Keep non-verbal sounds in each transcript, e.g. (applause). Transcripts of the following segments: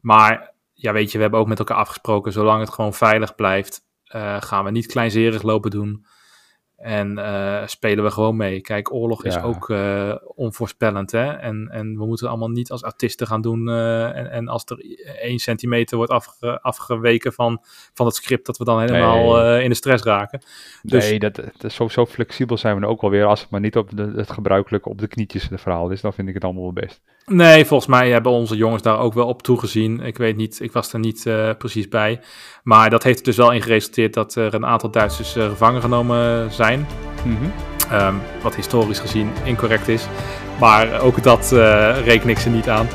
Maar ja, weet je, we hebben ook met elkaar afgesproken, zolang het gewoon veilig blijft, uh, gaan we niet kleinzerig lopen doen. En uh, spelen we gewoon mee. Kijk, oorlog is ook uh, onvoorspellend. Hè? En, en we moeten allemaal niet als artiesten gaan doen. Uh, en, en als er één centimeter wordt afge, afgeweken van, van het script, dat we dan helemaal nee. in de stress raken. Dus, nee, dat, dat, zo, zo flexibel zijn we dan ook wel weer. Als het maar niet op de, het gebruikelijke op de knietjes de verhaal is, dan vind ik het allemaal wel best. Nee, volgens mij hebben onze jongens daar ook wel op toegezien. Ik weet niet, ik was er niet precies bij. Maar dat heeft er dus wel in geresulteerd dat er een aantal Duitsers gevangen genomen zijn. Mm -hmm. um, wat historisch gezien incorrect is. Maar ook dat uh, reken ik ze niet aan.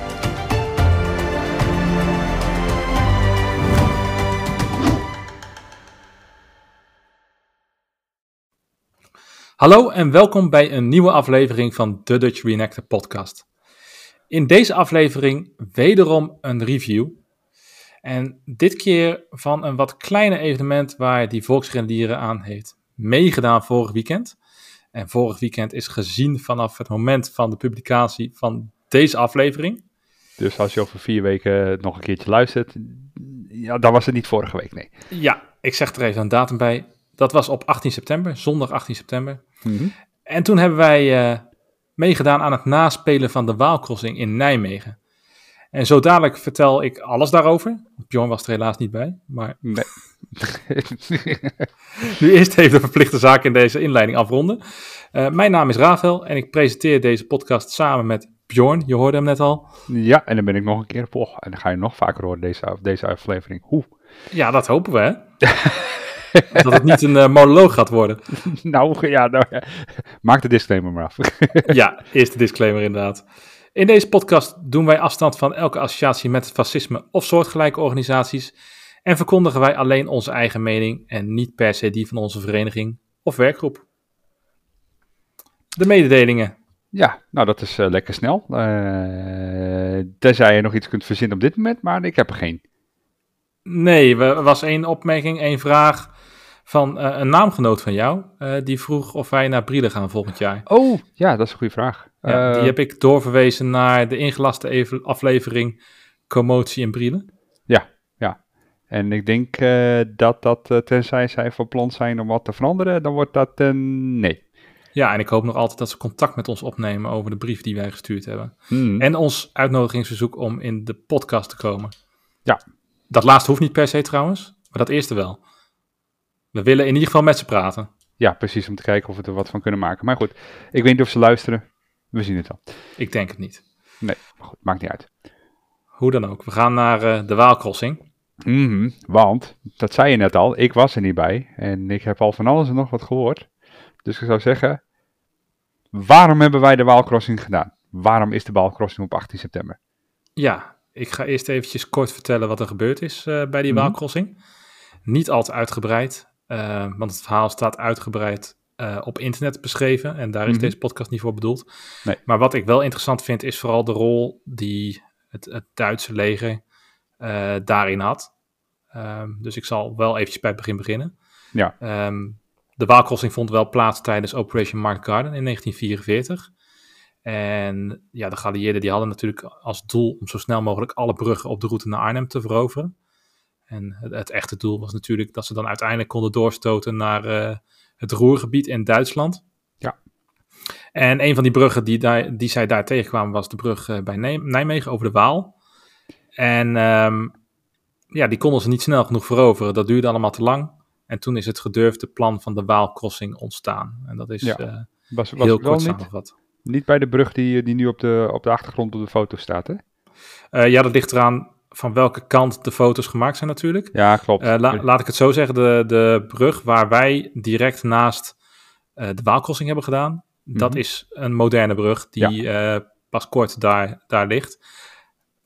Hallo en welkom bij een nieuwe aflevering van de Dutch Reenactor podcast. In deze aflevering wederom een review. En dit keer van een wat kleiner evenement waar die volksrendieren aan heeft meegedaan vorig weekend. En vorig weekend is gezien vanaf het moment van de publicatie van deze aflevering. Dus als je over vier weken nog een keertje luistert, ja, dan was het niet vorige week, nee. Ja, ik zeg er even een datum bij. Dat was op 18 september, zondag 18 september. Mm -hmm. En toen hebben wij uh, meegedaan aan het naspelen van de Waalcrossing in Nijmegen. En zo dadelijk vertel ik alles daarover. Bjorn was er helaas niet bij, maar... Nee. (laughs) nu eerst even de verplichte zaak in deze inleiding afronden. Uh, mijn naam is Ravel en ik presenteer deze podcast samen met Bjorn. Je hoorde hem net al. Ja, en dan ben ik nog een keer op. En dan ga je nog vaker horen deze, deze aflevering. Hoe? Ja, dat hopen we, hè? (laughs) (laughs) dat het niet een uh, monoloog gaat worden. (laughs) nou, ja, nou, ja. maak de disclaimer maar af. (laughs) ja, eerst de disclaimer inderdaad. In deze podcast doen wij afstand van elke associatie met fascisme of soortgelijke organisaties en verkondigen wij alleen onze eigen mening en niet per se die van onze vereniging of werkgroep. De mededelingen. Ja, nou dat is uh, lekker snel. Uh, tenzij je nog iets kunt verzinnen op dit moment, maar ik heb er geen. Nee, er was één opmerking, één vraag van uh, een naamgenoot van jou. die vroeg of wij naar Brielen gaan volgend jaar. Oh, ja, dat is een goede vraag. Ja, die heb ik doorverwezen naar de ingelaste aflevering Commotie in Brielen. Ja, ja. En ik denk dat dat, tenzij zij van plan zijn om wat te veranderen, dan wordt dat nee. Ja, en ik hoop nog altijd dat ze contact met ons opnemen over de brief die wij gestuurd hebben. Hmm. En ons uitnodigingsverzoek om in de podcast te komen. Ja. Dat laatste hoeft niet per se trouwens, maar dat eerste wel. We willen in ieder geval met ze praten. Ja, precies, om te kijken of we er wat van kunnen maken. Maar goed, ik weet niet of ze luisteren. We zien het al. Ik denk het niet. Nee, maar goed, maakt niet uit. Hoe dan ook. We gaan naar uh, de Waalcrossing. Mm -hmm, want, dat zei je net al, ik was er niet bij. En ik heb al van alles en nog wat gehoord. Dus ik zou zeggen, waarom hebben wij de Waalcrossing gedaan? Waarom is de Waalcrossing op 18 september? Ja, ik ga eerst eventjes kort vertellen wat er gebeurd is uh, bij die mm -hmm. Niet al te uitgebreid, uh, want het verhaal staat uitgebreid uh, op internet beschreven. En daar is mm -hmm. deze podcast niet voor bedoeld. Nee. Maar wat ik wel interessant vind, is vooral de rol die het, het Duitse leger uh, daarin had. Um, dus ik zal wel eventjes bij het begin beginnen. Ja. Um, de Waalcrossing vond wel plaats tijdens Operation Market Garden in 1944. En ja, de geallieerden die hadden natuurlijk als doel om zo snel mogelijk alle bruggen op de route naar Arnhem te veroveren. En het, het echte doel was natuurlijk dat ze dan uiteindelijk konden doorstoten naar uh, het Roergebied in Duitsland. Ja. En een van die bruggen die, daar, die zij daar tegenkwamen was de brug uh, bij Nijmegen over de Waal. En um, ja, die konden ze niet snel genoeg veroveren. Dat duurde allemaal te lang. En toen is het gedurfde plan van de Waalcrossing ontstaan. En dat is ja. uh, was, was heel kort samengevat. Niet, niet bij de brug die, die nu op de, op de achtergrond op de foto staat, hè? Ja, dat ligt eraan van welke kant de foto's gemaakt zijn natuurlijk. Ja, klopt. Uh, la, laat ik het zo zeggen, de, de brug waar wij direct naast uh, de Waalcrossing hebben gedaan, mm -hmm. dat is een moderne brug die ja. uh, pas kort daar, daar ligt.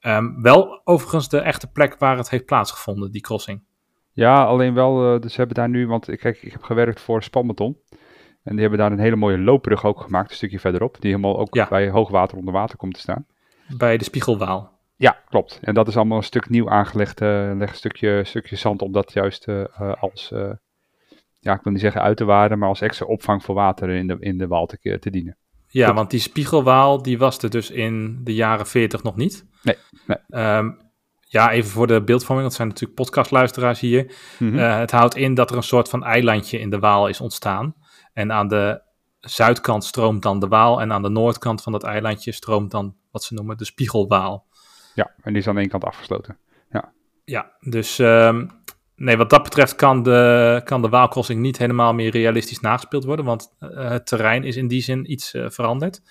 Um, wel overigens de echte plek waar het heeft plaatsgevonden, die crossing. Ja, alleen wel, dus ze hebben daar nu, want kijk, ik heb gewerkt voor Spanbeton. En die hebben daar een hele mooie loopbrug ook gemaakt, een stukje verderop. Die helemaal ook ja. bij hoogwater onder water komt te staan. Bij de Spiegelwaal. Ja, klopt. En dat is allemaal een stuk nieuw aangelegd. Uh, leg een stukje, stukje zand om dat juist uh, als, uh, ja, ik wil niet zeggen uit te waarden, maar als extra opvang voor water in de, in de waal te, te dienen. Ja, Goed. want die spiegelwaal, die was er dus in de jaren 40 nog niet. Nee. nee. Um, ja, even voor de beeldvorming, dat zijn natuurlijk podcastluisteraars hier. Mhm. Eh, het houdt in dat er een soort van eilandje in de Waal is ontstaan. En aan de zuidkant stroomt dan de Waal en aan de noordkant van dat eilandje stroomt dan wat ze noemen de Spiegelwaal. Ja, en die is aan één kant afgesloten. Ja, dus ehm, nee, wat dat betreft kan de, kan de Waalcrossing niet helemaal meer realistisch nagespeeld worden, want eh, het terrein is in die zin iets eh, veranderd.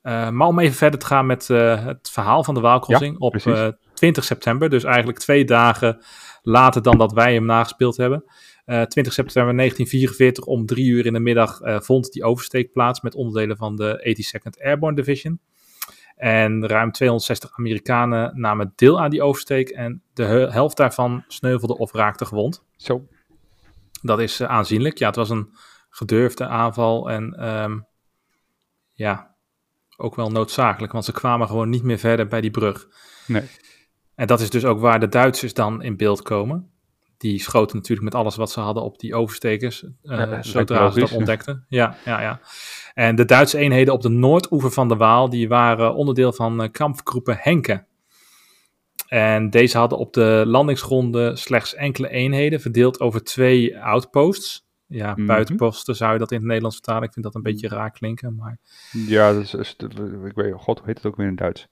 Eh, maar om even verder te gaan met het verhaal van de Waalcrossing Ja, op precies. eh, 20 september, dus eigenlijk twee dagen later dan dat wij hem nagespeeld hebben. Eh 20 september 1944 om drie uur in de middag vond die oversteek plaats met onderdelen van de 82nd Airborne Division. En ruim 260 Amerikanen namen deel aan die oversteek en de he- helft daarvan sneuvelde of raakte gewond. Zo, Dat is eh, aanzienlijk. Ja, het was een gedurfde aanval en ehm, ja, ook wel noodzakelijk, want ze kwamen gewoon niet meer verder bij die brug. nee. En dat is dus ook waar de Duitsers dan in beeld komen. Die schoten natuurlijk met alles wat ze hadden op die overstekers, eh, Ja, zodra ze dat ontdekten. Ja, ja, ja. En de Duitse eenheden op de noordoever van de Waal, die waren onderdeel van uh, kampgroepen Henke. En deze hadden op de landingsgronden slechts enkele eenheden, verdeeld over twee outposts. Ja, Mhm. buitenposten zou je dat in het Nederlands vertalen. Ik vind dat een beetje raar klinken, maar Ja, dat is, is- ik weet, god, hoe heet het ook weer in Duits?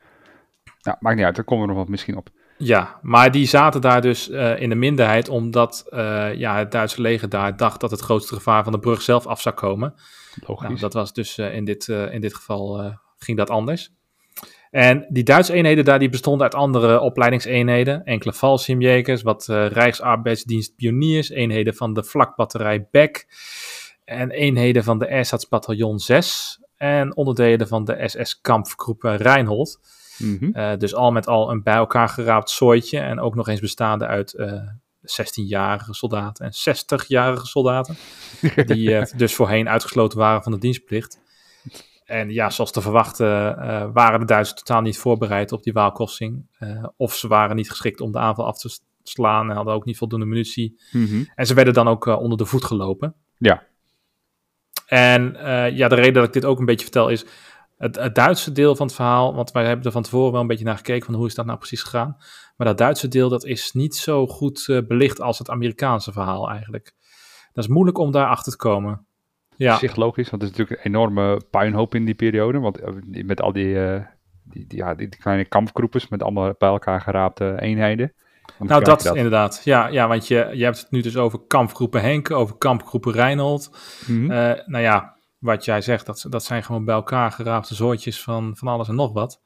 Nou, maakt niet uit, daar komen we nog wat misschien op. Ja, maar die zaten daar dus eh, in de minderheid omdat eh, ja, het Duitse leger daar dacht dat het grootste gevaar van de brug zelf af zou komen. Logisch. Nou, dat was dus eh, in, dit, in dit geval ging dat anders. En die Duitse eenheden daar die bestonden uit andere opleidingseenheden. Enkele Fallschirmjägers, wat Rijksarbeidsdienst pioniers, eenheden van de vlakbatterij Beck en eenheden van de Ersatzbataljon 6 en onderdelen van de SS-kampgroep Reinhold. Mhm. Eh, dus al met al een bij elkaar geraapt zooitje. En ook nog eens bestaande uit eh 16-jarige soldaten en 60-jarige soldaten. (laughs) Die eh, dus voorheen uitgesloten waren van de dienstplicht. En ja, zoals te verwachten waren de Duitsers totaal niet voorbereid op die waalkosting. Eh, of ze waren niet geschikt om de aanval af te slaan en hadden ook niet voldoende munitie. Mhm. En ze werden dan ook onder de voet gelopen. Ja. En ja, de reden dat ik dit ook een beetje vertel is het, het Duitse deel van het verhaal. Want wij hebben er van tevoren wel een beetje naar gekeken van hoe is dat nou precies gegaan. Maar dat Duitse deel dat is niet zo goed eh, belicht als het Amerikaanse verhaal eigenlijk. Dat is moeilijk om daar achter te komen. Ja, Op zich logisch, want het is natuurlijk een enorme puinhoop in die periode. Want eh, met al die, eh, die, die, ja, die, kleine kampgroepes met allemaal bij elkaar geraapte eenheden. Nou dat, je inderdaad. Ja, ja want je, je hebt het nu dus over kampgroepen Henke, over kampgroepen Reinhold. Eh, nou ja, wat jij zegt, dat, dat zijn gewoon bij elkaar geraapte zoortjes van, van alles en nog wat.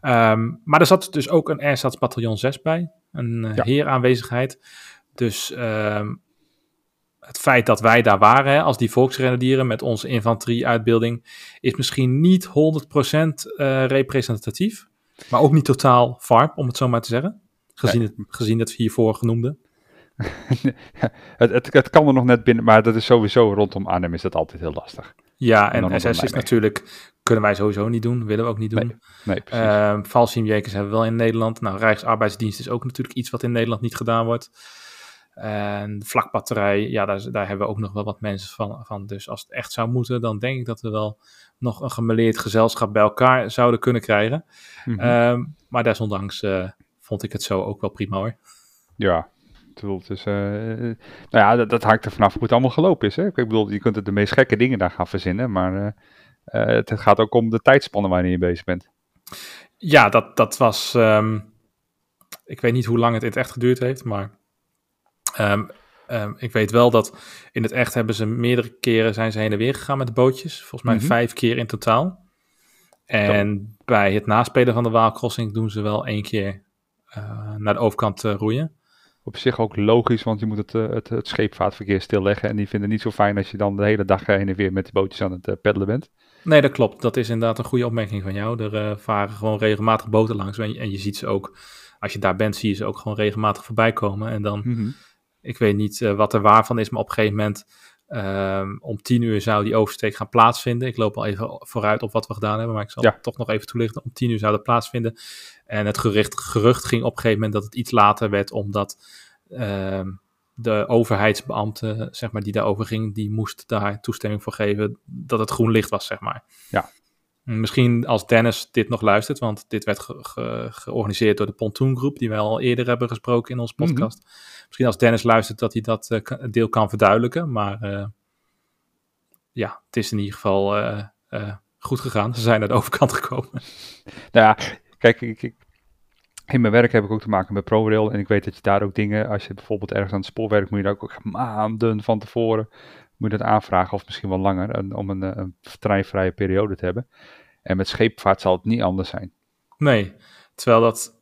Ehm, maar er zat dus ook een Ersatzbataljon 6 bij, een eh, Ja. heeraanwezigheid. Dus ehm, het feit dat wij daar waren hè, als die volksrenadieren met onze infanterieuitbeelding is misschien niet 100% eh, representatief, maar ook niet totaal farp, om het zo maar te zeggen. Gezien, het, gezien het hiervoor genoemde. (laughs) het, het, het kan er nog net binnen, maar dat is sowieso rondom Arnhem is dat altijd heel lastig. Ja, En SS is natuurlijk, kunnen wij sowieso niet doen, willen we ook niet doen. Nee, Nee, precies. Ehm hebben we wel in Nederland. Nou, Rijksarbeidsdienst is ook natuurlijk iets wat in Nederland niet gedaan wordt. En vlakbatterij, ja, daar, daar hebben we ook nog wel wat mensen van, van. Dus als het echt zou moeten, dan denk ik dat we wel nog een gemeleerd gezelschap bij elkaar zouden kunnen krijgen. Ehm, maar desondanks eh, vond ik het zo ook wel prima hoor. Ja, bedoel, is, eh, nou ja, dat, dat hangt er vanaf hoe het allemaal gelopen is. Hè? Ik bedoel, je kunt er de meest gekke dingen daar gaan verzinnen, maar eh, eh, het gaat ook om de tijdspannen waarin je bezig bent. Ja, dat, dat was. ehm, ik weet niet hoe lang het in het echt geduurd heeft, maar. ehm, ehm, ik weet wel dat in het echt hebben ze meerdere keren zijn ze heen en weer gegaan met de bootjes. Volgens mij Mhm. vijf keer in totaal. En bij het naspelen van de Waalcrossing doen ze wel één keer naar de overkant roeien. Op zich ook logisch, want je moet het, eh, het, het scheepvaartverkeer stilleggen. En die vinden het niet zo fijn als je dan de hele dag heen en weer met die bootjes aan het eh, peddelen bent. Nee, dat klopt. Dat is inderdaad een goede opmerking van jou. Er eh, varen gewoon regelmatig boten langs. En je, en je ziet ze ook, als je daar bent, zie je ze ook gewoon regelmatig voorbij komen. En dan Mhm. Ik weet niet eh, wat er waar van is, maar op een gegeven moment ehm, om tien uur zou die oversteek gaan plaatsvinden. Ik loop al even vooruit op wat we gedaan hebben, maar ik zal Ja. het toch nog even toelichten. Om tien uur zou dat plaatsvinden. En het gerucht, gerucht ging op een gegeven moment dat het iets later werd, omdat ehm, de overheidsbeambte, zeg maar, die daarover ging, die moest daar toestemming voor geven dat het groen licht was, zeg maar. Ja. Misschien als Dennis dit nog luistert, want dit werd ge- ge- georganiseerd door de Pontoongroep, die wij al eerder hebben gesproken in onze Mhm. podcast. Misschien als Dennis luistert dat hij dat eh, deel kan verduidelijken. Maar eh, ja, het is in ieder geval eh, goed gegaan. Ze zijn naar de overkant gekomen. (laughs) Nou ja, kijk, ik, ik- in mijn werk heb ik ook te maken met ProRail. En ik weet dat je daar ook dingen, als je bijvoorbeeld ergens aan het spoorwerk, moet je daar ook maanden van tevoren, moet je dat aanvragen, of misschien wel langer, om een, een treinvrije periode te hebben. En met scheepvaart zal het niet anders zijn. Nee, terwijl dat,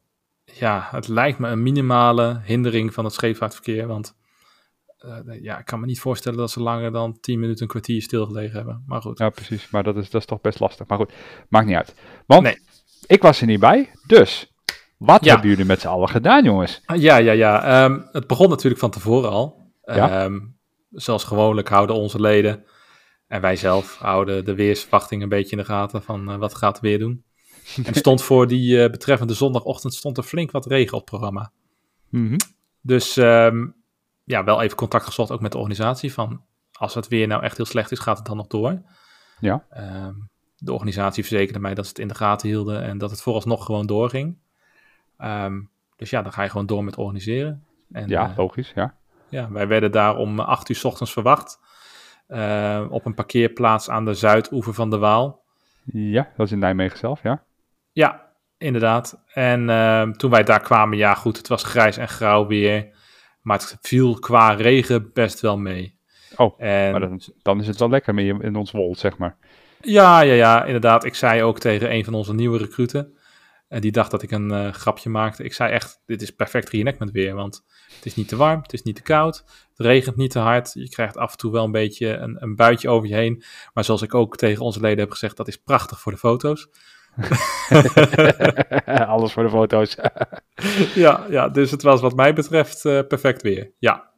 ja, het lijkt me een minimale hindering van het scheepvaartverkeer. Want eh, ja, ik kan me niet voorstellen dat ze langer dan 10 minuten, een kwartier stilgelegen hebben. Maar goed. Ja, precies. Maar dat is, dat is toch best lastig. Maar goed, maakt niet uit. Want Nee. ik was er niet bij, dus wat Ja. hebben jullie met z'n allen gedaan, jongens? Ja, ja, ja. Ehm, het begon natuurlijk van tevoren al. Ja. Ehm, zoals gewoonlijk houden onze leden en wij zelf houden de weersverwachting een beetje in de gaten van eh, wat gaat het weer doen. En stond voor die eh, betreffende zondagochtend stond er flink wat regen op het programma. Mhm. Dus ehm, ja, wel even contact gezocht ook met de organisatie van als het weer nou echt heel slecht is, gaat het dan nog door? Ja. Ehm, de organisatie verzekerde mij dat ze het in de gaten hielden en dat het vooralsnog gewoon doorging. Ehm, dus ja, dan ga je gewoon door met organiseren. En, Ja, eh, logisch, ja. ja, wij werden daar om 8 uur 's ochtends verwacht. eh, op een parkeerplaats aan de zuidoever van de Waal. Ja, dat is in Nijmegen zelf, ja. Ja, inderdaad. En ehm, toen wij daar kwamen, ja goed, het was grijs en grauw weer. Maar het viel qua regen best wel mee. Oh, En Maar dan, dan is het wel lekker mee in ons wol, zeg maar. Ja, ja, ja, inderdaad. Ik zei ook tegen een van onze nieuwe recruten. En die dacht dat ik een eh, grapje maakte. Ik zei echt, dit is perfect reenactment weer. Want het is niet te warm, het is niet te koud. Het regent niet te hard. Je krijgt af en toe wel een beetje een, een buitje over je heen. Maar zoals ik ook tegen onze leden heb gezegd, dat is prachtig voor de foto's. (laughs) Alles voor de foto's. (laughs) ja, ja, dus het was wat mij betreft eh, perfect weer. Ja.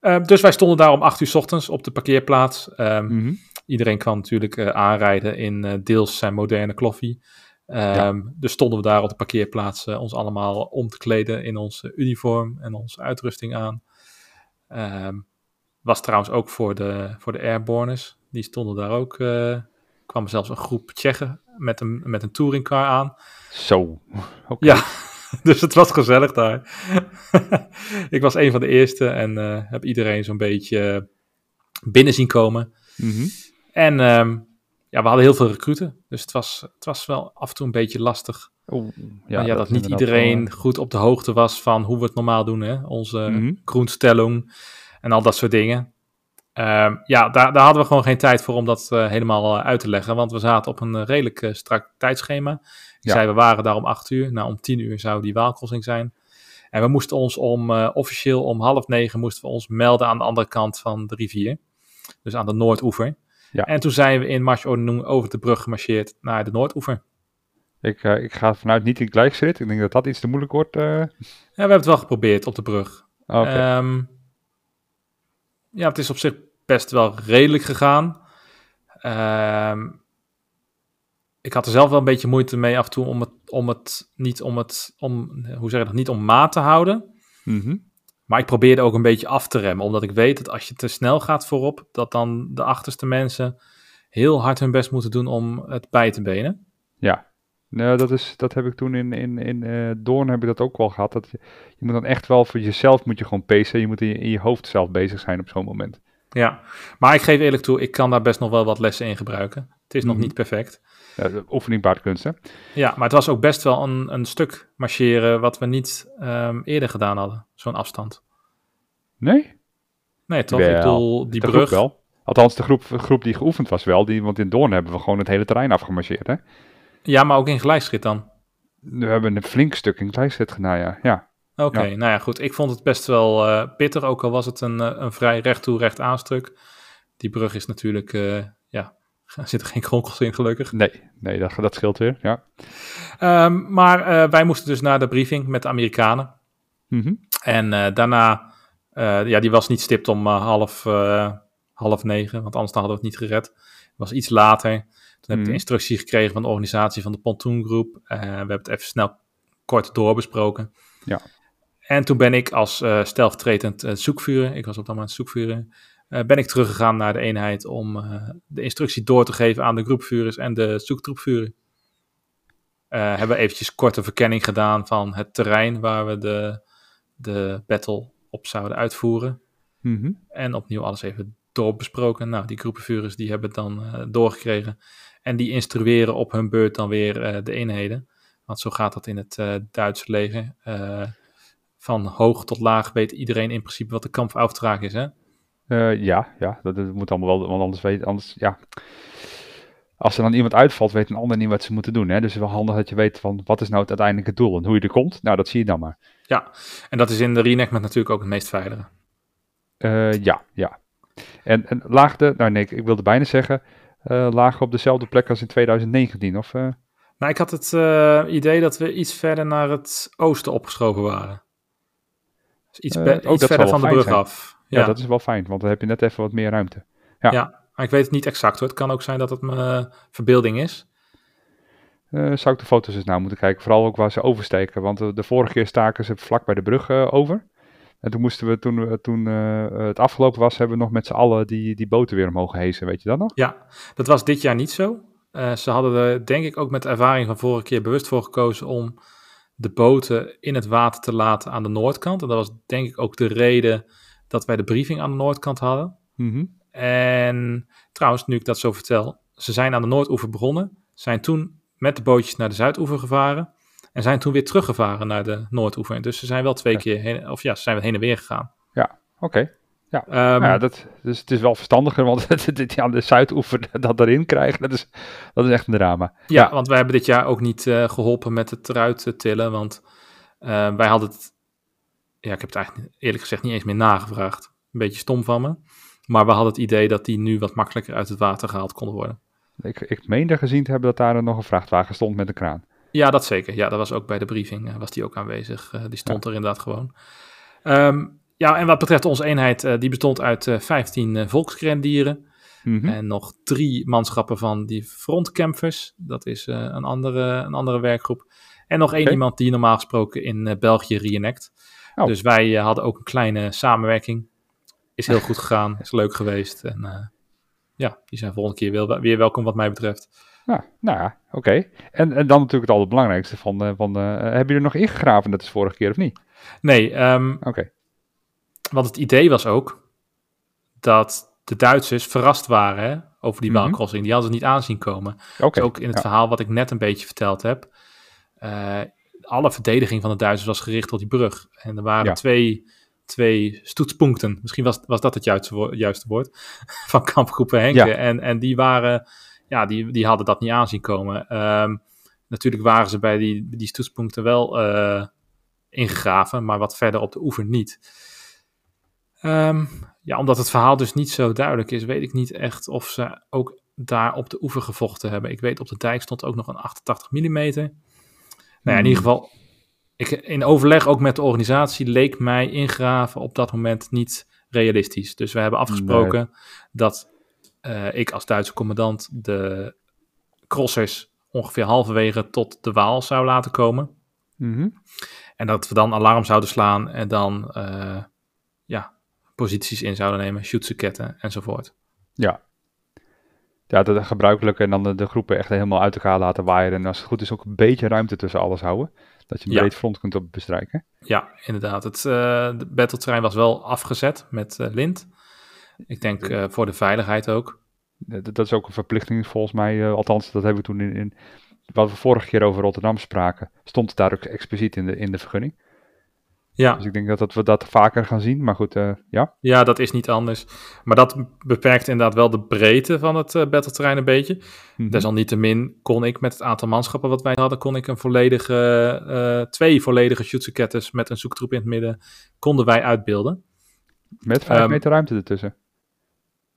Eh, dus wij stonden daar om 8 uur 's ochtends op de parkeerplaats. Ehm, Mhm. Iedereen kwam natuurlijk eh, aanrijden in eh, deels zijn moderne kloffie. Ehm, Dus stonden we daar op de parkeerplaats ons allemaal om te kleden in onze uniform en onze uitrusting aan. Ehm, was trouwens ook voor de, voor de airborners. Die stonden daar ook. kwam zelfs een groep Tsjechen met een, met een touringcar aan. Zo. Ja, (laughs) dus het was gezellig daar. (laughs) ik was een van de eerste en eh, heb iedereen zo'n beetje binnen zien komen. Mhm. En ehm, ja, we hadden heel veel recruten. Dus het was, het was wel af en toe een beetje lastig. Oeh, Ja, ja, dat, niet iedereen wel, goed op de hoogte was van hoe we het normaal doen. Hè? Onze groenstelling en al dat soort dingen. Ehm, ja, daar, daar hadden we gewoon geen tijd voor om dat eh, helemaal eh, uit te leggen. Want we zaten op een eh, redelijk strak tijdschema. Ik Ja. zei, we waren daar om acht uur. Nou, om tien uur zou die waalkrossing zijn. En we moesten ons om, officieel om half negen moesten we ons melden aan de andere kant van de rivier. Dus aan de Noordoever. Ja. En toen zijn we in Marche over de brug gemarcheerd naar de Noordoever. Ik, ik ga vanuit niet in gelijkzit. Ik denk dat dat iets te moeilijk wordt. Ja, we hebben het wel geprobeerd op de brug. Oké. Ehm, ja, het is op zich best wel redelijk gegaan. Ehm, ik had er zelf wel een beetje moeite mee af en toe om het, om het niet om het, om, hoe zeg je dat, niet om maat te houden. Mhm. Maar ik probeerde ook een beetje af te remmen, omdat ik weet dat als je te snel gaat voorop, dat dan de achterste mensen heel hard hun best moeten doen om het bij te benen. Ja. Nou, dat, is, dat heb ik toen in, in, in eh, Doorn heb ik dat ook wel gehad. Dat je, je moet dan echt wel voor jezelf moet je gewoon pacen. Je moet in je, in je hoofd zelf bezig zijn op zo'n moment. Ja, maar ik geef eerlijk toe, ik kan daar best nog wel wat lessen in gebruiken. Het is nog Mhm. niet perfect. Ja, oefening hè? Ja, maar het was ook best wel een, een stuk marcheren wat we niet ehm, eerder gedaan hadden, zo'n afstand. Nee? Nee, toch? Wel, Ik bedoel, die brug. wel. Althans, de groep, groep die geoefend was wel. Die, want in Doorn hebben we gewoon het hele terrein afgemarcheerd, hè? Ja, maar ook in gelijkschrit dan. We hebben een flink stuk in gelijkzet gedaan, ja. ja. Oké, Ja. nou ja, goed. Ik vond het best wel eh, pittig, ook al was het een, eh, een vrij recht toe, recht aanstuk. Die brug is natuurlijk, eh, ja, (laughs) er zitten geen kronkels in, gelukkig. Nee, nee dat, dat scheelt weer, ja. Ehm, maar wij moesten dus naar de briefing met de Amerikanen. Mhm. En daarna, ja, die was niet stipt om half, half negen, want anders hadden we het niet gered. Het was iets later. Toen heb ik de Mhm. instructie gekregen van de organisatie van de pontoongroep. Eh, we hebben het even snel kort doorbesproken. Ja. En toen ben ik als eh stelvertretend eh, zoekvuren, ik was op dat moment zoekvuren, ben ik teruggegaan naar de eenheid om de instructie door te geven aan de groepvuurders en de zoektroepvuurder. Eh hebben we eventjes korte verkenning gedaan van het terrein waar we de, de battle op zouden uitvoeren. Mhm. En opnieuw alles even doorbesproken. Nou, die groepenvuurders die hebben het dan doorgekregen. En die instrueren op hun beurt dan weer eh, de eenheden. Want zo gaat dat in het eh, Duitse leger. Eh, van hoog tot laag weet iedereen in principe wat de kampfaufdraag is. Hè? Ja, ja, dat, dat moet allemaal wel, want anders weet, anders, ja. Als er dan iemand uitvalt, weet een ander niet wat ze moeten doen. Hè? Dus het is wel handig dat je weet van wat is nou het uiteindelijke doel en hoe je er komt. Nou, dat zie je dan maar. Ja, en dat is in de reenactment natuurlijk ook het meest veilige. Ja, ja. En, en laagde, nou nee, ik, ik wilde bijna zeggen, eh lagen op dezelfde plek als in 2019, of? Nou, ik had het eh, idee dat we iets verder naar het oosten opgeschoven waren. Dus iets, oh, iets dat zou verder van de brug zijn. af. ja. dat is wel fijn, want dan heb je net even wat meer ruimte. ja. ja. maar ik weet het niet exact hoor. Het kan ook zijn dat het mijn verbeelding is. Zou ik de foto's eens nou moeten kijken, vooral ook waar ze oversteken. Want de, de vorige keer staken ze vlak bij de brug over. En toen moesten we, toen, toen eh, het afgelopen was, hebben we nog met z'n allen die, die boten weer omhoog gehezen. Weet je dat nog? Ja, dat was dit jaar niet zo. Eh, ze hadden er denk ik ook met de ervaring van vorige keer bewust voor gekozen om de boten in het water te laten aan de noordkant. En dat was denk ik ook de reden dat wij de briefing aan de noordkant hadden. Mhm. En trouwens, nu ik dat zo vertel, ze zijn aan de Noordoever begonnen, zijn toen met de bootjes naar de Zuidoever gevaren en zijn toen weer teruggevaren naar de Noordoever. Dus ze zijn wel twee Ja. keer heen, of ja, ze zijn heen en weer gegaan. Oké. Ehm, Nou ja, dat, dus het is wel verstandiger, want (laughs) dit aan de Zuidoever dat erin krijgen, dat is, dat is echt een drama. ja, want wij hebben dit jaar ook niet eh, geholpen met het eruit te tillen, want eh, wij hadden het, ja, ik heb het eigenlijk eerlijk gezegd niet eens meer nagevraagd. Een beetje stom van me. Maar we hadden het idee dat die nu wat makkelijker uit het water gehaald konden worden. Ik, ik meende gezien te hebben dat daar nog een vrachtwagen stond met een kraan. Ja, dat zeker. Ja, dat was ook bij de briefing, eh, was die ook aanwezig. Eh, die stond er inderdaad gewoon. Ehm, ja, en wat betreft onze eenheid, eh, die bestond uit eh 15 eh volksgrendieren Mhm. en nog drie manschappen van die frontcampers. Dat is een, andere, een andere werkgroep. En nog één iemand die normaal gesproken in België reenact. Oh. Dus wij hadden ook een kleine samenwerking. Is heel (laughs) goed gegaan, is leuk geweest. En ja, die zijn volgende keer weer welkom wat mij betreft. Ja, nou ja, oké. En, en dan natuurlijk het allerbelangrijkste van, eh, van eh, hebben jullie er nog ingegraven net als vorige keer of niet? Nee, ehm, Oké. Want het idee was ook dat de Duitsers verrast waren hè, over die waalcrossing. Die hadden ze niet aanzien komen. Dus ook in het ja. verhaal wat ik net een beetje verteld heb. alle verdediging van de Duitsers was gericht op die brug. En er waren Ja. twee, twee stoetspunten. Misschien was, was dat het juiste, wo- juiste woord. (laughs) Van kampgroepen Henke. Ja. En, en die waren, ja, die, die hadden dat niet aanzien komen. Ehm, natuurlijk waren ze bij die, die stoetspunten wel eh, ingegraven, maar wat verder op de oever niet. Ehm, ja, omdat het verhaal dus niet zo duidelijk is, weet ik niet echt of ze ook daar op de oever gevochten hebben. Ik weet op de dijk stond ook nog een 88 mm. Nou ja, in Hmm. ieder geval, ik, in overleg ook met de organisatie leek mij ingraven op dat moment niet realistisch. Dus we hebben afgesproken dat eh, ik als Duitse commandant de crossers ongeveer halverwege tot de Waal zou laten komen. Mhm. En dat we dan alarm zouden slaan en dan eh, ja, posities in zouden nemen, shootseketten enzovoort. Ja. Ja, dat gebruikelijk. En dan de, de groepen echt helemaal uit elkaar laten waaien. En als het goed is ook een beetje ruimte tussen alles houden. Dat je een Ja. breed front kunt op bestrijken. Ja, inderdaad. Het uh, de battleterrein was wel afgezet met uh, lint. Ik denk uh, voor de veiligheid ook. Dat, dat is ook een verplichting volgens mij. Uh, althans, dat hebben we toen in, in wat we vorige keer over Rotterdam spraken. Stond het daar ook expliciet in de, in de vergunning. Ja. Dus ik denk dat, dat we dat vaker gaan zien. Maar goed, uh, ja. Ja, dat is niet anders. Maar dat beperkt inderdaad wel de breedte van het uh, battleterrein een beetje. Mm-hmm. Desalniettemin kon ik met het aantal manschappen wat wij hadden, kon ik een volledige, uh, twee volledige shootseketters met een zoektroep in het midden, konden wij uitbeelden. Met vijf um, meter ruimte ertussen.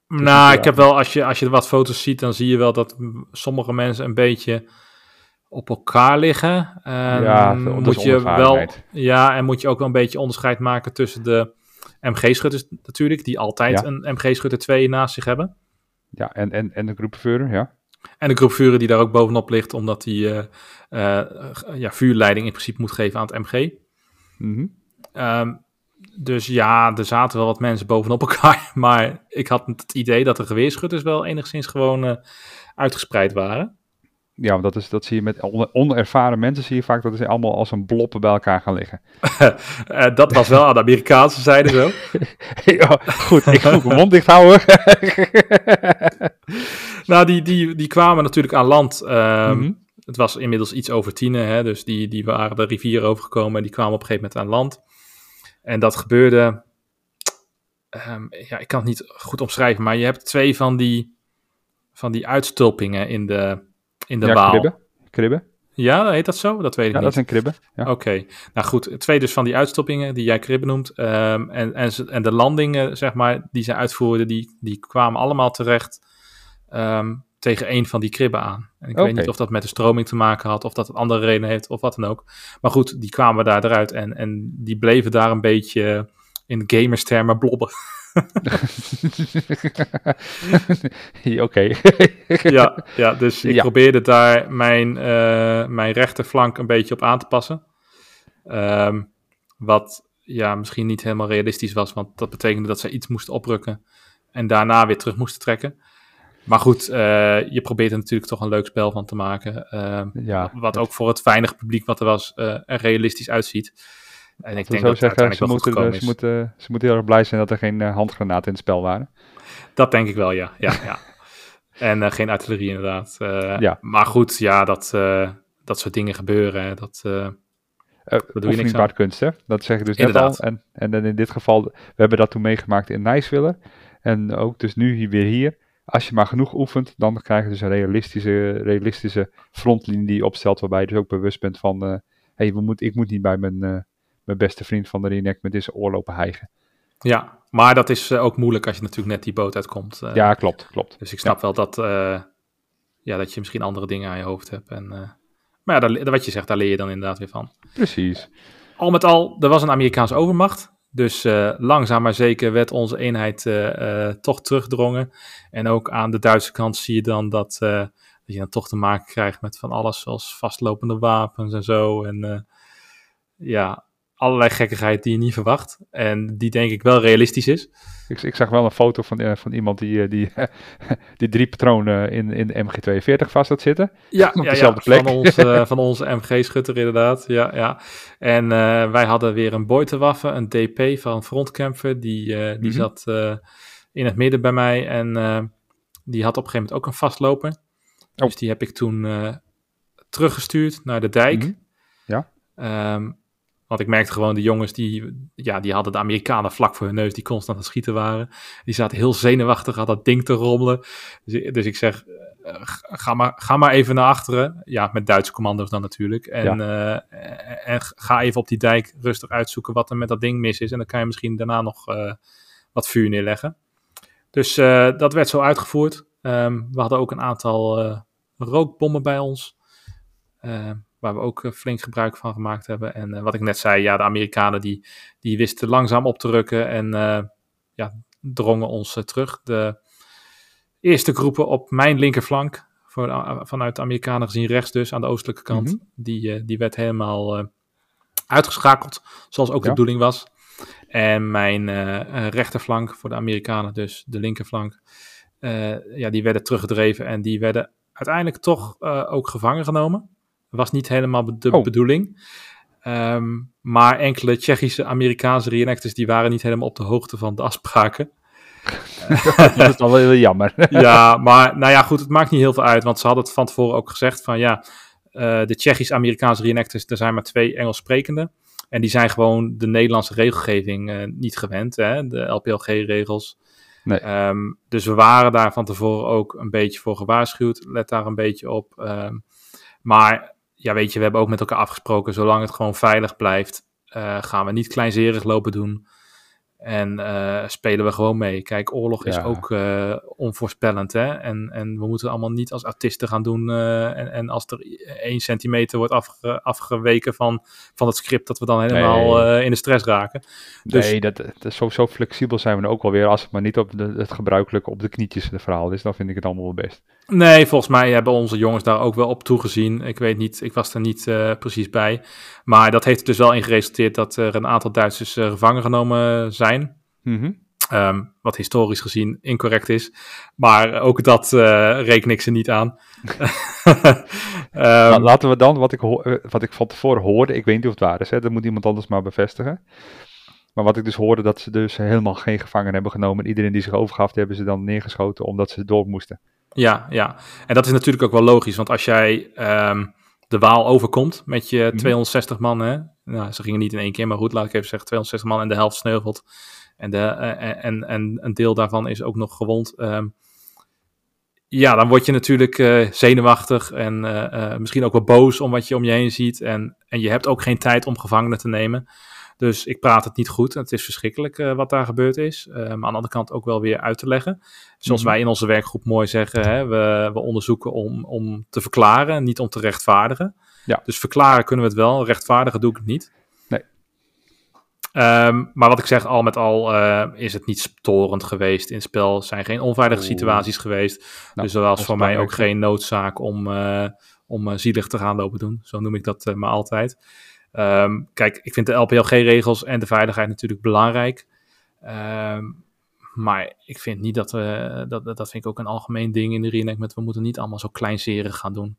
Nou, ik heb wel, als je, als je wat foto's ziet, dan zie je wel dat sommige mensen een beetje op elkaar liggen. Um, ja, moet je wel, ja, en moet je ook wel een beetje onderscheid maken tussen de MG-schutters natuurlijk, die altijd ja. een MG-schutter 2 naast zich hebben. Ja, en, en, en de groepvuurder, ja. En de groepvuurder die daar ook bovenop ligt, omdat die uh, uh, ja, vuurleiding in principe moet geven aan het MG. Mm -hmm. um, dus ja, er zaten wel wat mensen bovenop elkaar. (laughs) Maar ik had het idee dat de geweerschutters wel enigszins gewoon uh, uitgespreid waren. Ja, dat, is, dat zie je met onervaren mensen, zie je vaak dat ze allemaal als een bloppen bij elkaar gaan liggen. uh, (laughs) dat was wel aan de Amerikaanse zijde zo. (laughs) ja, goed, ik moet mijn mond dicht houden. nou, die, die, die kwamen natuurlijk aan land. Um, mm -hmm. Het was inmiddels iets over tienen, hè, dus die, die waren de rivier overgekomen en die kwamen op een gegeven moment aan land. En dat gebeurde, um, ja, ik kan het niet goed omschrijven, maar je hebt twee van die, van die uitstulpingen in de, in de ja, Waal. Kribben. kribben. Ja, heet dat zo? Dat weet ik ja, niet. dat zijn kribben. Ja. Oké, okay. nou goed, twee dus van die uitstoppingen die jij kribben noemt. Um, en, en, en de landingen, zeg maar, die ze uitvoerden, die, die kwamen allemaal terecht um, tegen een van die kribben aan. En ik okay. weet niet of dat met de stroming te maken had, of dat het andere reden heeft, of wat dan ook. Maar goed, die kwamen daar eruit en, en die bleven daar een beetje in gamerstermen blobben. (laughs) Oké. (laughs) ja, ja, dus ik ja. probeerde daar mijn, uh, mijn rechterflank een beetje op aan te passen. Um, wat ja, misschien niet helemaal realistisch was, want dat betekende dat ze iets moesten oprukken en daarna weer terug moesten trekken. Maar goed, uh, je probeert er natuurlijk toch een leuk spel van te maken. Uh, ja, wat ook voor het weinige publiek wat er was, uh, er realistisch uitziet. En ik denk dat zeggen, ze moeten, ze, moeten, ze moeten heel erg blij zijn dat er geen handgranaten in het spel waren. Dat denk ik wel, ja. ja, ja. (laughs) en geen artillerie inderdaad. Ja. Maar goed, ja, dat, dat soort dingen gebeuren. Hè. Dat, je niks aan. kunst, hè? Dat zeg ik dus net inderdaad. al. En, en in dit geval, we hebben dat toen meegemaakt in Nijswiller. En ook dus nu hier weer hier. Als je maar genoeg oefent, dan krijg je dus een realistische, realistische frontlinie die je opstelt. Waarbij je dus ook bewust bent van, hé, hey, we moet, ik moet niet bij mijn mijn beste vriend van de reenactment is oorlopen hijgen. Ja, maar dat is uh, ook moeilijk als je natuurlijk net die boot uitkomt. Ja, klopt, klopt. Dus ik snap ja. wel dat, ja, dat je misschien andere dingen aan je hoofd hebt. En, maar ja, daar, wat je zegt, daar leer je dan inderdaad weer van. Precies. Al met al, er was een Amerikaanse overmacht. Dus langzaam maar zeker werd onze eenheid toch terugdrongen. En ook aan de Duitse kant zie je dan dat, dat je dan toch te maken krijgt met van alles zoals vastlopende wapens en zo. En ja, allerlei gekkigheid die je niet verwacht. En die denk ik wel realistisch is. Ik, ik zag wel een foto van, uh, van iemand die, die, (laughs) die drie patronen in, in de MG42 vast had zitten. Ja, op ja, dezelfde ja, plek. Van, ons, uh, (laughs) van onze MG-schutter inderdaad. Ja, ja. En uh, wij hadden weer een Beutewaffen, een DP van Frontkämpfer. Die, die mm -hmm. zat in het midden bij mij. En die had op een gegeven moment ook een vastloper. Oh. Dus die heb ik toen teruggestuurd naar de dijk. Mm -hmm. Ja. Um, want ik merkte gewoon, de jongens die, ja, die hadden de Amerikanen vlak voor hun neus, die constant aan het schieten waren. Die zaten heel zenuwachtig aan dat ding te rommelen. Dus, dus ik zeg, uh, ga, maar, ga maar even naar achteren. Ja, met Duitse commando's dan natuurlijk. En, ja. uh, en ga even op die dijk rustig uitzoeken wat er met dat ding mis is. En dan kan je misschien daarna nog uh, wat vuur neerleggen. Dus dat werd zo uitgevoerd. Um, we hadden ook een aantal rookbommen bij ons. Uh, waar we ook uh, flink gebruik van gemaakt hebben. En uh, wat ik net zei, ja, de Amerikanen die, die wisten langzaam op te rukken en uh, ja, drongen ons terug. De eerste groepen op mijn linkerflank, voor, vanuit de Amerikanen gezien rechts dus, aan de oostelijke kant, mm -hmm. die, die werd helemaal uitgeschakeld, zoals ook ja. de bedoeling was. En mijn rechterflank voor de Amerikanen, dus de linkerflank, ja, die werden teruggedreven en die werden uiteindelijk toch ook gevangen genomen was niet helemaal de oh. bedoeling. Um, maar enkele Tsjechische Amerikaanse reenactors die waren niet helemaal op de hoogte van de afspraken. (laughs) dat is dan wel heel jammer. (laughs) ja, maar nou ja, goed, het maakt niet heel veel uit, want ze hadden het van tevoren ook gezegd van ja, uh, de Tsjechisch-Amerikaanse reenactors, er zijn maar twee Engels sprekende. En die zijn gewoon de Nederlandse regelgeving uh, niet gewend, hè, de LPLG-regels. Nee. Um, dus we waren daar van tevoren ook een beetje voor gewaarschuwd. Let daar een beetje op. Um, maar ja, weet je, we hebben ook met elkaar afgesproken, zolang het gewoon veilig blijft, uh, gaan we niet kleinzerig lopen doen. En uh, spelen we gewoon mee. Kijk, oorlog is Ja. ook uh, onvoorspellend. Hè? En, en we moeten allemaal niet als autisten gaan doen. Uh, en, en als er één centimeter wordt afge, afgeweken van, van het script, dat we dan helemaal Nee. in de stress raken. Dus, Nee, dat, dat is zo, zo flexibel zijn we dan ook wel weer. Als het maar niet op de, het gebruikelijke op de knietjes de verhaal is, dan vind ik het allemaal wel best. Nee, volgens mij hebben onze jongens daar ook wel op toegezien. Ik weet niet, ik was er niet precies bij. Maar dat heeft er dus wel in geresulteerd dat er een aantal Duitsers gevangen genomen zijn. Mm -hmm. um, wat historisch gezien incorrect is. Maar ook dat uh, reken ik ze niet aan. um, (laughs) Laten we dan, wat ik, wat ik van tevoren hoorde, ik weet niet of het waar is, hè, dat moet iemand anders maar bevestigen. Maar wat ik dus hoorde, dat ze dus helemaal geen gevangen hebben genomen. En iedereen die zich overgaf, die hebben ze dan neergeschoten omdat ze door moesten. Ja, ja. En dat is natuurlijk ook wel logisch, want als jij um, de Waal overkomt met je 260 man, hè? Nou, ze gingen niet in één keer, maar goed, laat ik even zeggen, 260 man en de helft sneuvelt. En, de, uh, en, en een deel daarvan is ook nog gewond. Um, ja, dan word je natuurlijk uh, zenuwachtig en uh, misschien ook wel boos om wat je om je heen ziet. En, en je hebt ook geen tijd om gevangenen te nemen. Dus ik praat het niet goed. Het is verschrikkelijk uh, wat daar gebeurd is. Uh, maar aan de andere kant ook wel weer uit te leggen. Zoals Mhm. wij in onze werkgroep mooi zeggen, hè, we, we onderzoeken om, om te verklaren, niet om te rechtvaardigen. Ja. Dus verklaren kunnen we het wel, rechtvaardigen doe ik het niet. Nee. Um, maar wat ik zeg, al met al uh, is het niet storend geweest in het spel. Er zijn geen onveilige Oeh. situaties geweest. Nou, dus er was voor mij ook geen noodzaak om, uh, om uh, zielig te gaan lopen doen. Zo noem ik dat maar altijd. Um, kijk, ik vind de LPLG-regels en de veiligheid natuurlijk belangrijk. Um, maar ik vind niet dat we, dat, dat vind ik ook een algemeen ding in de reenactment. We moeten niet allemaal zo kleinzerig gaan doen.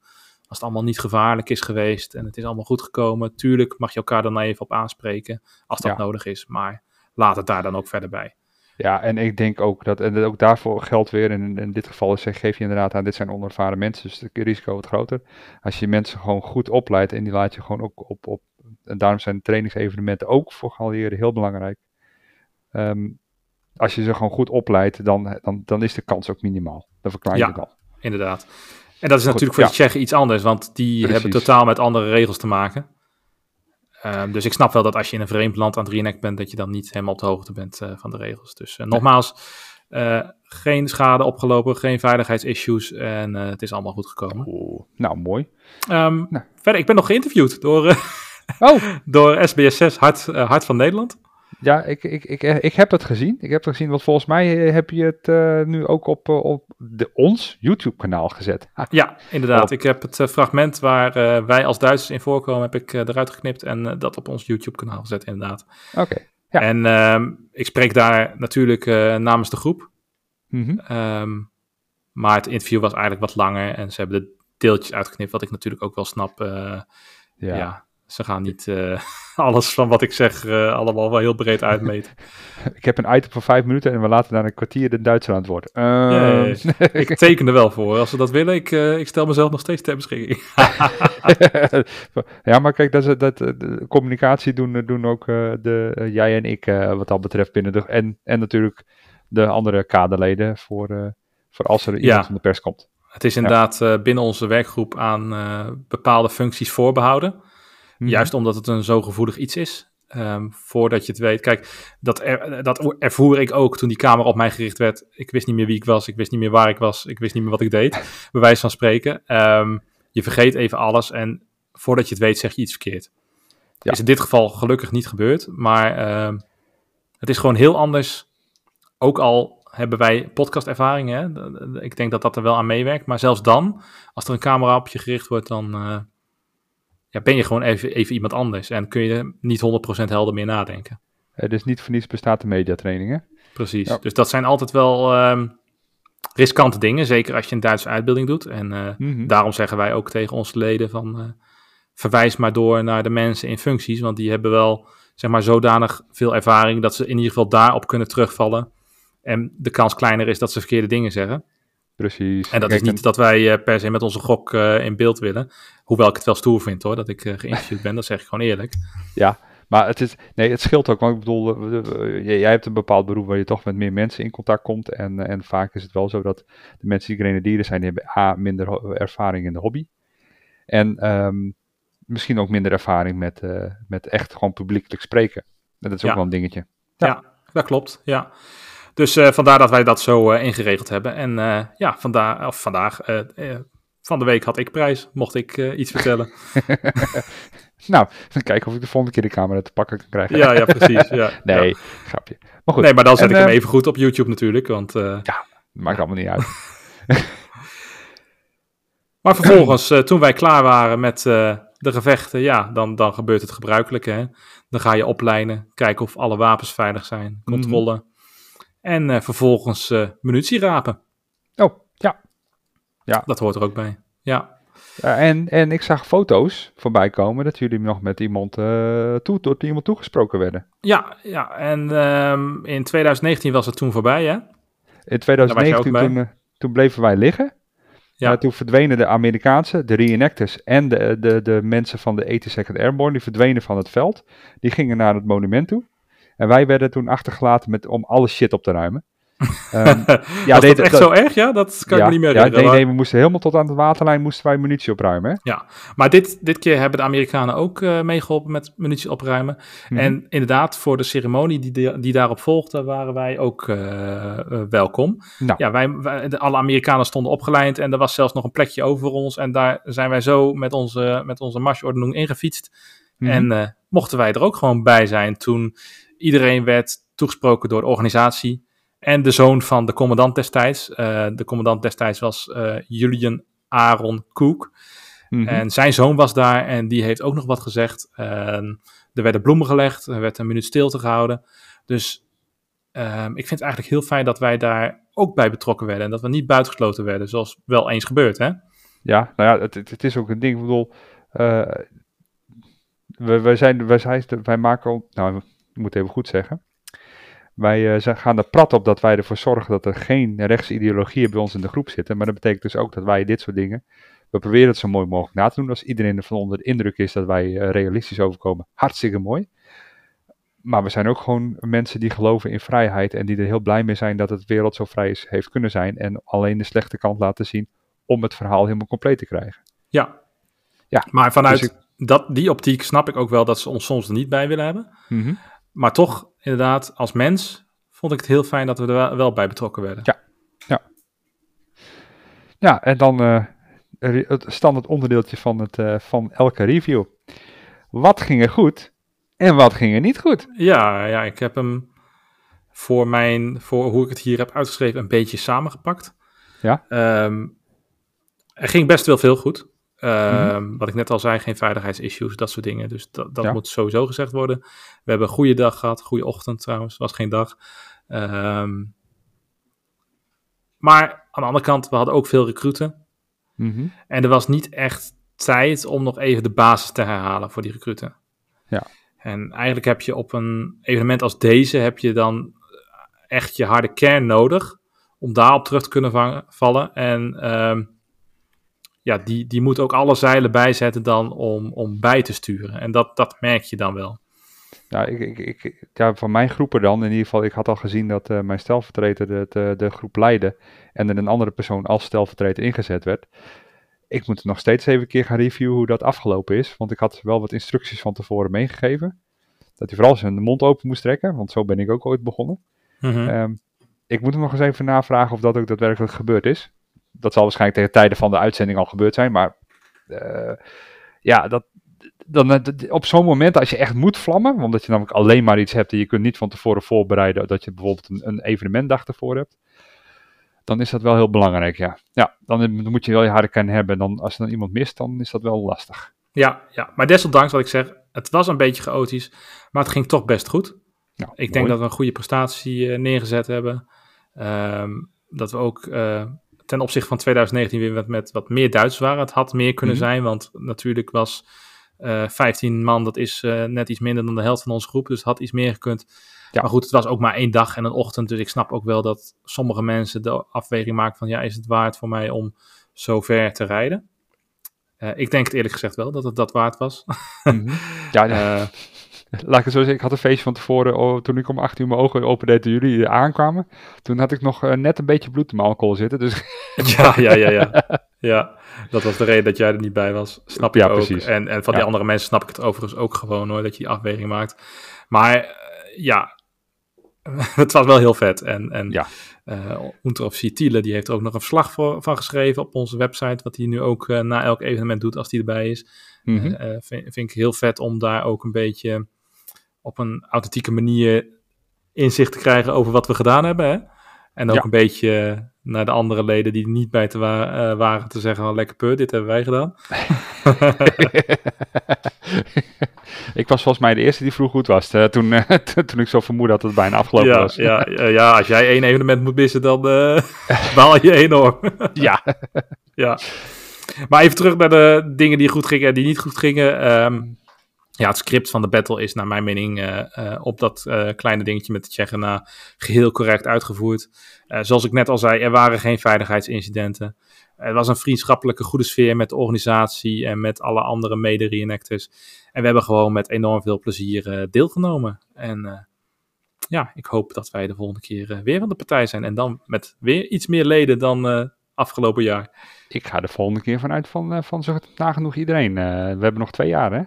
Als het allemaal niet gevaarlijk is geweest en het is allemaal goed gekomen. Tuurlijk mag je elkaar dan even op aanspreken als dat Ja. nodig is. Maar laat het daar dan ook verder bij. Ja, en ik denk ook dat, en ook daarvoor geldt weer, en in, in dit geval is, geef je inderdaad aan, dit zijn onervaren mensen, dus het risico wat groter. Als je mensen gewoon goed opleidt en die laat je gewoon ook op, op en daarom zijn trainingsevenementen ook voor geallieerden heel belangrijk. Um, als je ze gewoon goed opleidt, dan, dan, dan is de kans ook minimaal. Dan verklaar je Ja. het al. Inderdaad. En dat is Goed, natuurlijk voor ja. de Tsjechen iets anders, want die Precies. hebben totaal met andere regels te maken. Ehm, dus ik snap wel dat als je in een vreemd land aan het reenact bent, dat je dan niet helemaal op de hoogte bent eh, van de regels. Dus eh, nogmaals, eh, geen schade opgelopen, geen veiligheidsissues en het is allemaal goed gekomen. Nou, mooi. Ehm, Nou. Verder, ik ben nog geïnterviewd door, Oh, (laughs) door SBS6 Hart, Hart van Nederland. Ja, ik, ik, ik, ik heb het gezien. Ik heb het gezien, want volgens mij eh, heb je het eh, nu ook op, eh, op de, ons YouTube-kanaal gezet. Ha, (laughs) Ja, inderdaad. Ik heb het eh, fragment waar eh, wij als Duitsers in voorkomen, heb ik eh, eruit geknipt en eh, dat op ons YouTube-kanaal gezet, inderdaad. Oké. Ja. En ehm, ik spreek daar natuurlijk eh, namens de groep. Mhm. Ehm, maar het interview was eigenlijk wat langer en ze hebben de deeltjes uitgeknipt, wat ik natuurlijk ook wel snap. eh, ja. ja. Ze gaan niet eh, (laughs) alles van wat ik zeg eh, allemaal wel heel breed uitmeten. (laughs) Ik heb een item van vijf minuten en we laten daar een kwartier de Duitser aan het woord. Ehm, (laughs) ik teken er wel voor. Als ze dat willen, ik, eh, ik stel mezelf nog steeds ter beschikking. ja, maar kijk, dat is, dat, de communicatie doen, doen ook de, jij en ik wat dat betreft binnen de... En, en natuurlijk de andere kaderleden voor, voor als er iemand Ja. van de pers komt. Het is inderdaad binnen onze werkgroep aan bepaalde functies voorbehouden. Mhm. Juist omdat het een zo gevoelig iets is. Ehm, voordat je het weet. Kijk, dat, er, dat ervoer ik ook toen die camera op mij gericht werd. Ik wist niet meer wie ik was. Ik wist niet meer waar ik was. Ik wist niet meer wat ik deed. (laughs) bij wijze van spreken. Ehm, je vergeet even alles. En voordat je het weet zeg je iets verkeerd. Ja. Is in dit geval gelukkig niet gebeurd. Maar ehm, het is gewoon heel anders. Ook al hebben wij podcastervaring. Hè? D- d- Ik denk dat dat er wel aan meewerkt. Maar zelfs dan, als er een camera op je gericht wordt, dan eh, ja, ben je gewoon even, even iemand anders. En kun je niet 100% helder meer nadenken. Eh, dus niet voor niets bestaat de mediatraining, hè? Precies. Ja. Dus dat zijn altijd wel ehm, riskante dingen. Zeker als je een Duitse uitbeelding doet. En eh, Mhm. daarom zeggen wij ook tegen onze leden van... eh, verwijs maar door naar de mensen in functies. Want die hebben wel zeg maar, zodanig veel ervaring... dat ze in ieder geval daarop kunnen terugvallen. En de kans kleiner is dat ze verkeerde dingen zeggen. Precies. En dat Kijk, is niet dat wij eh, per se met onze gok eh, in beeld willen. Hoewel ik het wel stoer vind hoor, dat ik eh, geïnterviewd ben. Dat zeg ik gewoon eerlijk. (laughs) Maar het, is, nee, het scheelt ook, want ik bedoel, jij hebt een bepaald beroep waar je toch met meer mensen in contact komt. En, en vaak is het wel zo dat de mensen die grenadieren zijn, die hebben A, minder ervaring in de hobby. En ehm, misschien ook minder ervaring met, met echt gewoon publiekelijk spreken. En dat is ook Ja. wel een dingetje. Ik dat klopt, ja. Dus uh, vandaar dat wij dat zo uh, ingeregeld hebben. En uh, ja, vandaag, of vandaag, van de week had ik prijs, mocht ik iets vertellen. (laughs) (laughs) nou, dan kijken of ik de volgende keer de camera te pakken kan krijgen. ja, ja, precies. Ja, (laughs) nee, ja. grapje. Maar goed. Nee, maar dan zet en, ik hem even goed op YouTube natuurlijk, want... ja, maakt allemaal niet uit. maar vervolgens, toen wij klaar waren met de gevechten, ja, dan, dan gebeurt het gebruikelijke. Hè? Dan ga je oplijnen, kijken of alle wapens veilig zijn, controle. Mm -hmm. En uh, vervolgens uh, munitie rapen. Oh, ja. ja. Dat hoort er ook bij, ja. ja en, en ik zag foto's voorbij komen dat jullie nog met iemand, uh, toe, door iemand toegesproken werden. Ja, ja. en um, in 2019 was het toen voorbij, hè? In 2019 toen, toen bleven wij liggen. Ja. Toen verdwenen de Amerikaanse, de reenactors en de, de, de mensen van de 82nd Airborne, die verdwenen van het veld. Die gingen naar het monument toe. En wij werden toen achtergelaten met, om alle shit op te ruimen. Um, (laughs) ja, Was dat echt dat, zo erg? Ja, dat kan ja, ik me niet meer ja, herinneren. Nee, nee, we moesten helemaal tot aan de waterlijn moesten wij munitie opruimen. Hè? Ja, maar dit, dit keer hebben de Amerikanen ook uh, meegeholpen met munitie opruimen. Mm -hmm. En inderdaad, voor de ceremonie die, die, die daarop volgde, waren wij ook uh, uh, welkom. Nou. Ja, wij, wij, de, alle Amerikanen stonden opgelijnd en er was zelfs nog een plekje over ons. En daar zijn wij zo met onze, met onze marschordening ingefietst. Mm -hmm. En mochten wij er ook gewoon bij zijn toen iedereen werd toegesproken door de organisatie en de zoon van de commandant destijds. Uh, de commandant destijds was uh, Julian Aaron Cook. Mm -hmm. En zijn zoon was daar en die heeft ook nog wat gezegd. Uh, er werden bloemen gelegd, er werd een minuut stilte gehouden. Dus ehm, ik vind het eigenlijk heel fijn dat wij daar ook bij betrokken werden. En dat we niet buitengesloten werden, zoals wel eens gebeurt, hè? Ja, nou ja, het, het is ook een ding. Ik bedoel, uh, we, wij, zijn, wij, zijn, wij maken, nou, moet even goed zeggen. Wij uh, gaan er prat op dat wij ervoor zorgen dat er geen rechtsideologieën bij ons in de groep zitten. Maar dat betekent dus ook dat wij dit soort dingen. We proberen het zo mooi mogelijk na te doen. Als iedereen ervan onder de indruk is dat wij uh, realistisch overkomen, hartstikke mooi. Maar we zijn ook gewoon mensen die geloven in vrijheid. En die er heel blij mee zijn dat het wereld zo vrij is, heeft kunnen zijn. En alleen de slechte kant laten zien om het verhaal helemaal compleet te krijgen. Ja, ja maar vanuit dus ik... dat, die optiek snap ik ook wel dat ze ons soms er niet bij willen hebben. Mm -hmm. Maar toch, inderdaad, als mens vond ik het heel fijn dat we er wel bij betrokken werden. Ja, ja. Ja, en dan uh, het standaard onderdeeltje van, het, uh, van elke review. Wat ging er goed en wat ging er niet goed? Ja, ja ik heb hem voor, mijn, voor hoe ik het hier heb uitgeschreven een beetje samengepakt. Ja. Um, er ging best wel veel goed. Uh, mm-hmm. Wat ik net al zei, geen veiligheidsissues, dat soort dingen. Dus dat, dat ja. moet sowieso gezegd worden. We hebben een goede dag gehad, goede ochtend trouwens, was geen dag. Um, maar aan de andere kant, we hadden ook veel recruten. Mm-hmm. En er was niet echt tijd om nog even de basis te herhalen voor die recruten. Ja. En eigenlijk heb je op een evenement als deze, heb je dan echt je harde kern nodig om daarop terug te kunnen vangen, vallen. En um, ja, die, die moet ook alle zeilen bijzetten dan om, om bij te sturen. En dat, dat merk je dan wel. Ja, ik, ik, ik, ja, van mijn groepen dan, in ieder geval, ik had al gezien dat uh, mijn stelvertreter de, de, de, groep leidde en er een andere persoon als stelvertreter ingezet werd. Ik moet nog steeds even een keer gaan reviewen hoe dat afgelopen is, want ik had wel wat instructies van tevoren meegegeven. Dat hij vooral zijn mond open moest trekken, want zo ben ik ook ooit begonnen. Mm-hmm. Um, ik moet hem nog eens even navragen of dat ook daadwerkelijk gebeurd is dat zal waarschijnlijk tegen tijden van de uitzending al gebeurd zijn. Maar uh, ja, dat, dan, op zo'n moment als je echt moet vlammen, omdat je namelijk alleen maar iets hebt en je kunt niet van tevoren voorbereiden dat je bijvoorbeeld een, een evenementdag ervoor hebt, dan is dat wel heel belangrijk, ja. Ja, dan moet je wel je harde kern hebben. Dan, als er dan iemand mist, dan is dat wel lastig. Ja, ja, maar desondanks wat ik zeg, het was een beetje chaotisch, maar het ging toch best goed. Nou, ik mooi. denk dat we een goede prestatie uh, neergezet hebben. Um, dat we ook uh, ten opzichte van 2019 weer met, met wat meer Duits waren. Het had meer kunnen mm-hmm. zijn, want natuurlijk was uh, 15 man, dat is uh, net iets minder dan de helft van onze groep. Dus het had iets meer gekund. Ja. Maar goed, het was ook maar één dag en een ochtend. Dus ik snap ook wel dat sommige mensen de afweging maken van... ja, is het waard voor mij om zo ver te rijden? Uh, ik denk het eerlijk gezegd wel, dat het dat waard was. mm-hmm. Ja, (laughs) ja. (laughs) Laat ik het zo zeggen, ik had een feestje van tevoren, oh, toen ik om 8 uur mijn ogen opende toen jullie aankwamen. Toen had ik nog uh, net een beetje bloed in mijn alcohol zitten. Dus... (laughs) Ja, ja, ja, ja. ja, dat was de reden dat jij er niet bij was. Snap je ja, ook. Precies. En, en van die andere mensen snap ik het overigens ook gewoon hoor, dat je die afweging maakt. Maar uh, ja, (laughs) het was wel heel vet. En, en Ja. eh Unterofficier Thiele, die heeft er ook nog een verslag voor, van geschreven op onze website, wat hij nu ook eh, na elk evenement doet als hij erbij is. Mhm. Eh, eh, vind, vind ik heel vet om daar ook een beetje op een authentieke manier inzicht te krijgen over wat we gedaan hebben. Hè? En ook Ja. een beetje naar de andere leden die er niet bij te wa- eh, waren te zeggen, oh, lekker peur, dit hebben wij gedaan. (laughs) ik was volgens mij de eerste die vroeg goed was. eh, toen, eh, (laughs) toen ik zo vermoedde dat het bijna afgelopen ja, was. ja, ja, ja, als jij één evenement moet missen, dan (laughs) baal je enorm. ja. ja. Maar even terug naar de dingen die goed gingen en die niet goed gingen. Ehm, ja, het script van de battle is naar mijn mening eh, eh, op dat eh, kleine dingetje met de Tsjechen geheel correct uitgevoerd. Zoals ik net al zei, er waren geen veiligheidsincidenten. Het was een vriendschappelijke goede sfeer met de organisatie en met alle andere mede-reenactors. En we hebben gewoon met enorm veel plezier deelgenomen. En ja, ik hoop dat wij de volgende keer weer aan de partij zijn. En dan met weer iets meer leden dan afgelopen jaar. Ik ga de volgende keer vanuit van, van zo nagenoeg iedereen. We hebben nog twee jaar, hè?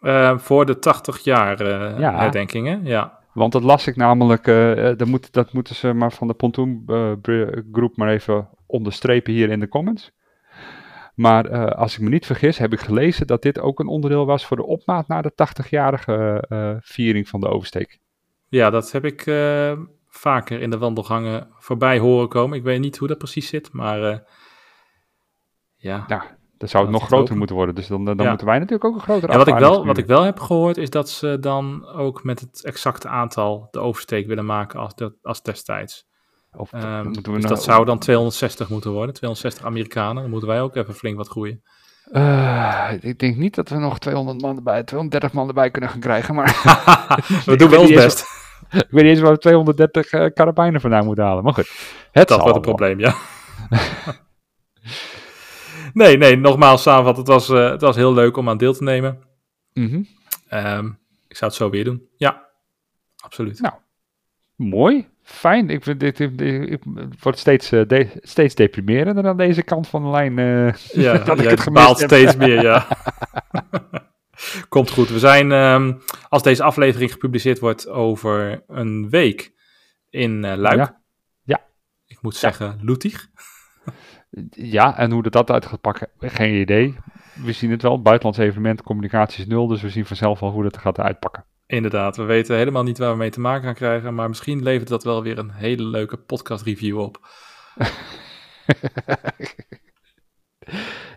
Eh, voor de 80 jaar eh Ja. herdenkingen, ja. Want dat las ik namelijk, eh, eh, dat, moet, dat moeten ze maar van de Pontoon eh, br- groep maar even onderstrepen hier in de comments. Maar als ik me niet vergis, heb ik gelezen dat dit ook een onderdeel was voor de opmaat naar de 80-jarige eh, viering van de oversteek. Ja, dat heb ik vaker in de wandelgangen voorbij horen komen. Ik weet niet hoe dat precies zit, maar ja. Ja, dan zou het nog groter moeten worden. Dus dan, dan Ja. moeten wij natuurlijk ook een grotere Ja, wat, ik wel, wat ik wel heb gehoord is dat ze dan ook met het exacte aantal de oversteek willen maken als, dat, als destijds. Of Ehm, dan moeten we dus nou- dat zou dan 260 moeten worden, 260 Amerikanen. Dan moeten wij ook even flink wat groeien. Eh, ik denk niet dat we nog 200 man erbij, 230 man erbij kunnen gaan krijgen. Maar (laughs) We doen wel ons best. ik weet niet eens waar we 230 eh karabijnen vandaan moeten halen. Maar goed, het Dat wordt een probleem, ja. (laughs) nee, nee, nogmaals samenvat. Het was, eh, het was heel leuk om aan deel te nemen. Mhm. Ehm, ik zou het zo weer doen. Ja, absoluut. Nou, Mooi, fijn. Ik vind dit, ik, het wordt steeds, eh, de- steeds deprimerender aan deze kant van de lijn. eh. Ja, (laughs) dat ik het baalt steeds meer, ja. (laughs) Komt goed. We zijn, ehm, als deze aflevering gepubliceerd wordt, over een week in eh, Luik. Ja. Ja. Ik moet zeggen, Lutig. Ja, en hoe dat, dat uit gaat pakken, geen idee. We zien het wel. Buitenlands evenement, communicatie is nul. Dus we zien vanzelf wel hoe dat gaat uitpakken. Inderdaad, we weten helemaal niet waar we mee te maken gaan krijgen. Maar misschien levert dat wel weer een hele leuke podcast review op. (laughs)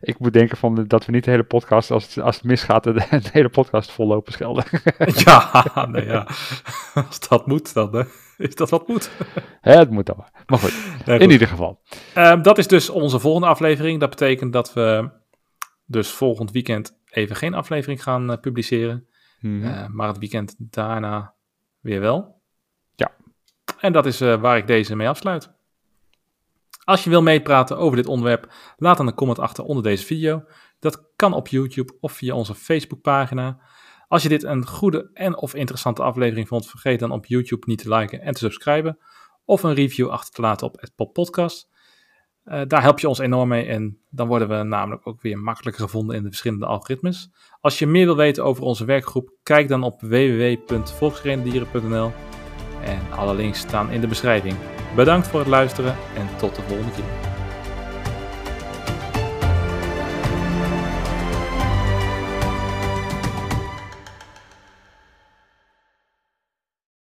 Ik moet denken van, de- dat we niet de hele podcast, als het, als het misgaat, de, (laughs) de hele podcast vollopen schelden. (laughs) ja, ja. (laughs) Als dat moet, dan eh, is dat wat moet. Hè, het moet dan. Maar goed, Nee, in ieder geval. Ehm, dat is dus onze volgende aflevering. Dat betekent dat we dus volgend weekend even geen aflevering gaan eh, publiceren. Mhm. Eh, maar het weekend daarna weer wel. Ja. En dat is eh, waar ik deze mee afsluit. Als je wil meepraten over dit onderwerp, laat dan een comment achter onder deze video. Dat kan op YouTube of via onze Facebookpagina. Als je dit een goede en of interessante aflevering vond, vergeet dan op YouTube niet te liken en te subscriben. Of een review achter te laten op het Podcast. Eh, daar help je ons enorm mee en dan worden we namelijk ook weer makkelijker gevonden in de verschillende algoritmes. Als je meer wil weten over onze werkgroep, kijk dan op www.volksrendieren.nl en alle links staan in de beschrijving. Bedankt voor het luisteren en tot de volgende keer.